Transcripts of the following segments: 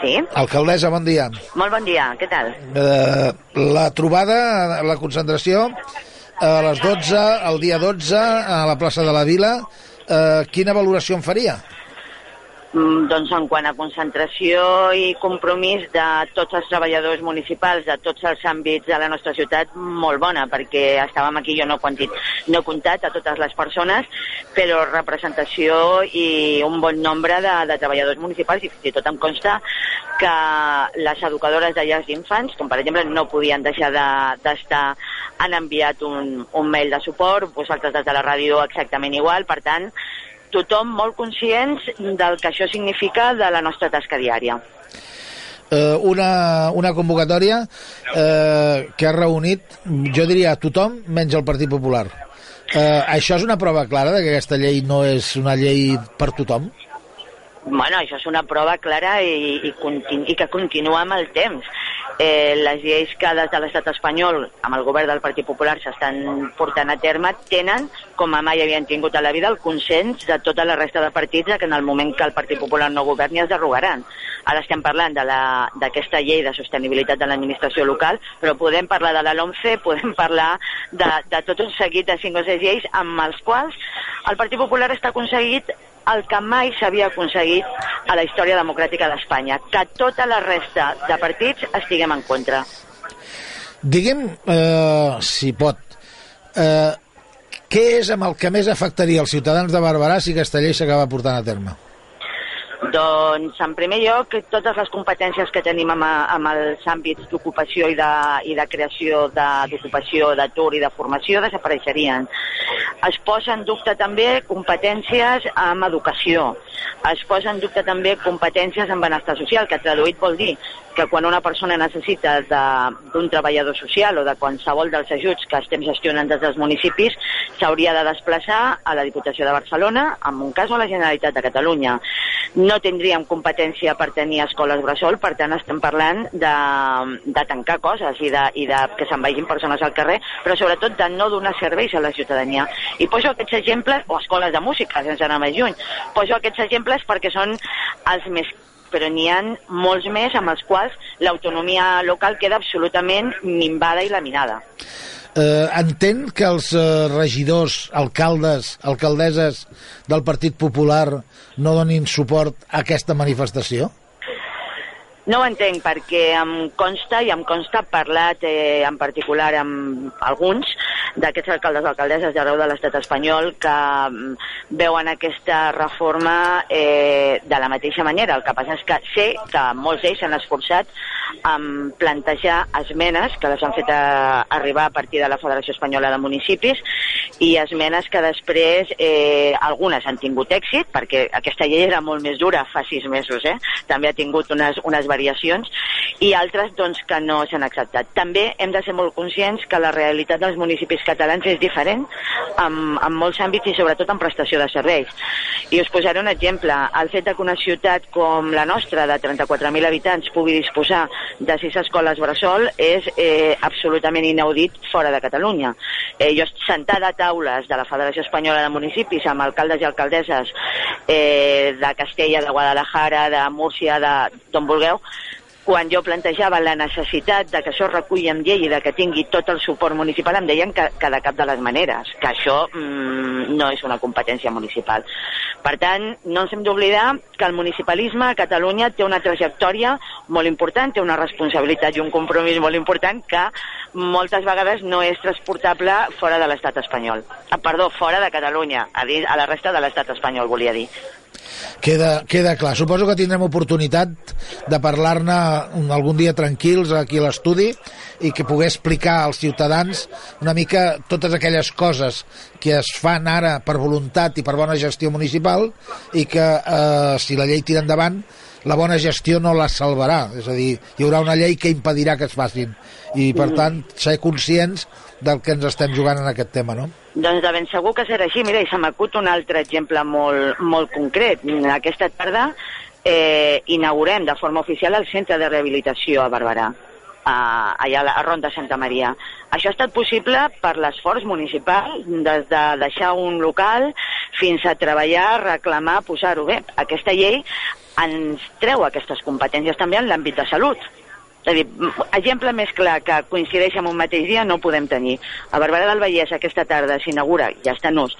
Sí, Alcaldessa, bon dia. molt bon dia, què tal? Eh, la trobada, la concentració, a les 12, el dia 12, a la plaça de la Vila, eh, quina valoració en faria? Mm, doncs en quant a concentració i compromís de tots els treballadors municipals, de tots els àmbits de la nostra ciutat, molt bona, perquè estàvem aquí, jo no he, quantit, no he comptat a totes les persones, però representació i un bon nombre de, de treballadors municipals, i fins i tot em consta que les educadores de llars d'infants, com per exemple no podien deixar de- d'estar, han enviat un, un mail de suport, vosaltres des de la ràdio exactament igual, per tant, tothom molt conscients del que això significa de la nostra tasca diària. Eh, una, una convocatòria eh, que ha reunit, jo diria, tothom, menys el Partit Popular. Eh, això és una prova clara de que aquesta llei no és una llei per tothom? Bueno, això és una prova clara i, i, continu, i que continua amb el temps. Eh, les lleis que des de l'estat espanyol, amb el govern del Partit Popular, s'estan portant a terme, tenen, com mai havien tingut a la vida, el consens de tota la resta de partits que en el moment que el Partit Popular no governi es derogaran. Ara estem parlant d'aquesta llei de sostenibilitat de l'administració local, però podem parlar de la LOMCE, podem parlar de, de tot un seguit de cinc o sis lleis amb els quals el Partit Popular està aconseguit el que mai s'havia aconseguit a la història democràtica d'Espanya, que tota la resta de partits estiguem en contra. Diguem, eh, si pot, eh, què és amb el que més afectaria els ciutadans de Barberà si llei s'acaba portant a terme? Doncs, en primer lloc, totes les competències que tenim amb, amb els àmbits d'ocupació i, de, i de creació d'ocupació, d'atur i de formació desapareixerien. Es posa en dubte també competències amb educació. Es posa en dubte també competències en benestar social, que traduït vol dir que quan una persona necessita d'un treballador social o de qualsevol dels ajuts que estem gestionant des dels municipis, s'hauria de desplaçar a la Diputació de Barcelona, en un cas o a la Generalitat de Catalunya. No tindríem competència per tenir escoles bressol, per tant estem parlant de, de tancar coses i de, i de que se'n vagin persones al carrer, però sobretot de no donar serveis a la ciutadania. I poso aquests exemples, o escoles de música, sense anar més lluny, poso aquests exemples perquè són els més però n'hi ha molts més amb els quals l'autonomia local queda absolutament minvada i laminada. Eh, entén que els eh, regidors, alcaldes, alcaldesses del Partit Popular no donin suport a aquesta manifestació? No ho entenc perquè em consta i em consta parlat eh, en particular amb alguns d'aquests alcaldes o alcaldesses d'arreu de l'estat espanyol que mm, veuen aquesta reforma eh, de la mateixa manera. El que passa és que sé que molts d'ells s'han esforçat en plantejar esmenes que les han fet a, arribar a partir de la Federació Espanyola de Municipis i esmenes que després eh, algunes han tingut èxit perquè aquesta llei era molt més dura fa sis mesos, eh? també ha tingut unes, unes variacions i altres doncs, que no s'han acceptat. També hem de ser molt conscients que la realitat dels municipis catalans és diferent en, en molts àmbits i sobretot en prestació de serveis. I us posaré un exemple. El fet que una ciutat com la nostra, de 34.000 habitants, pugui disposar de sis escoles bressol és eh, absolutament inaudit fora de Catalunya. Eh, jo sentada a taules de la Federació Espanyola de Municipis amb alcaldes i alcaldesses eh, de Castella, de Guadalajara, de Múrcia, de d'on vulgueu, quan jo plantejava la necessitat de que això reculli amb llei i de que tingui tot el suport municipal, em deien que, que de cap de les maneres, que això mm, no és una competència municipal. Per tant, no ens hem d'oblidar que el municipalisme a Catalunya té una trajectòria molt important, té una responsabilitat i un compromís molt important que moltes vegades no és transportable fora de l'estat espanyol. Ah, perdó, fora de Catalunya, a, dir, a la resta de l'estat espanyol, volia dir. Queda, queda clar. Suposo que tindrem oportunitat de parlar-ne un- algun dia tranquils aquí a l'estudi i que poder explicar als ciutadans una mica totes aquelles coses que es fan ara per voluntat i per bona gestió municipal i que eh, si la llei tira endavant la bona gestió no les salvarà, és a dir, hi haurà una llei que impedirà que es facin i per tant ser conscients del que ens estem jugant en aquest tema, no? Doncs de ben segur que serà així. Mira, i se m'acut un altre exemple molt, molt concret. Aquesta tarda eh, inaugurem de forma oficial el centre de rehabilitació a Barberà, a, allà a la Ronda Santa Maria. Això ha estat possible per l'esforç municipal, des de deixar un local fins a treballar, reclamar, posar-ho bé. Aquesta llei ens treu aquestes competències també en l'àmbit de salut. És a dir, exemple més clar que coincideix en un mateix dia no podem tenir. A Barberà del Vallès aquesta tarda s'inaugura, ja està en ús,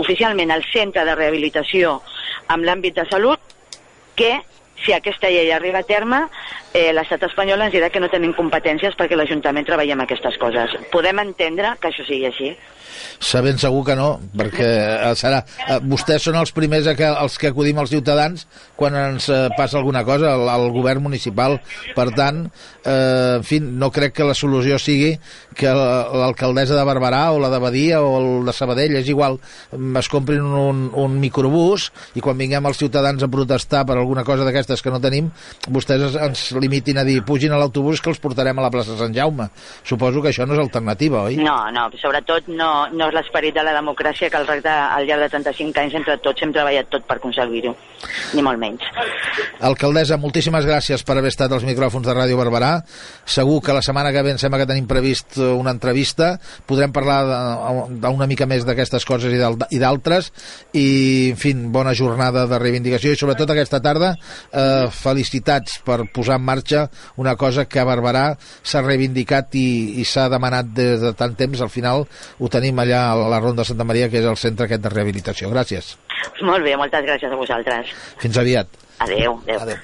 oficialment el centre de rehabilitació amb l'àmbit de salut que si aquesta llei arriba a terme, eh, l'estat espanyol ens dirà que no tenim competències perquè l'Ajuntament treballa amb aquestes coses. Podem entendre que això sigui així? Sabent segur que no, perquè eh, serà, eh, vostès són els primers que, els que acudim als ciutadans quan ens eh, passa alguna cosa al, al govern municipal. Per tant, eh, en fi, no crec que la solució sigui que l'alcaldessa de Barberà o la de Badia o el de Sabadell, és igual, es comprin un, un microbús i quan vinguem els ciutadans a protestar per alguna cosa d'aquestes que no tenim, vostès ens limitin a dir pugin a l'autobús que els portarem a la plaça Sant Jaume. Suposo que això no és alternativa, oi? No, no, sobretot no, no és l'esperit de la democràcia que al, al llarg de 35 anys entre tots hem treballat tot per aconseguir-ho, ni molt menys. Alcaldessa, moltíssimes gràcies per haver estat als micròfons de Ràdio Barberà. Segur que la setmana que ve em sembla que tenim previst una entrevista, podrem parlar d'una mica més d'aquestes coses i d'altres, i, en fi, bona jornada de reivindicació i sobretot aquesta tarda eh, felicitats per posar en marxa una cosa que a Barberà s'ha reivindicat i, i s'ha demanat des de tant temps, al final ho tenim allà a la Ronda de Santa Maria, que és el centre aquest de rehabilitació. Gràcies. Molt bé, moltes gràcies a vosaltres. Fins aviat. Adéu. adéu. adéu.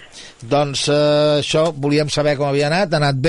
Doncs eh, això, volíem saber com havia anat, ha anat bé.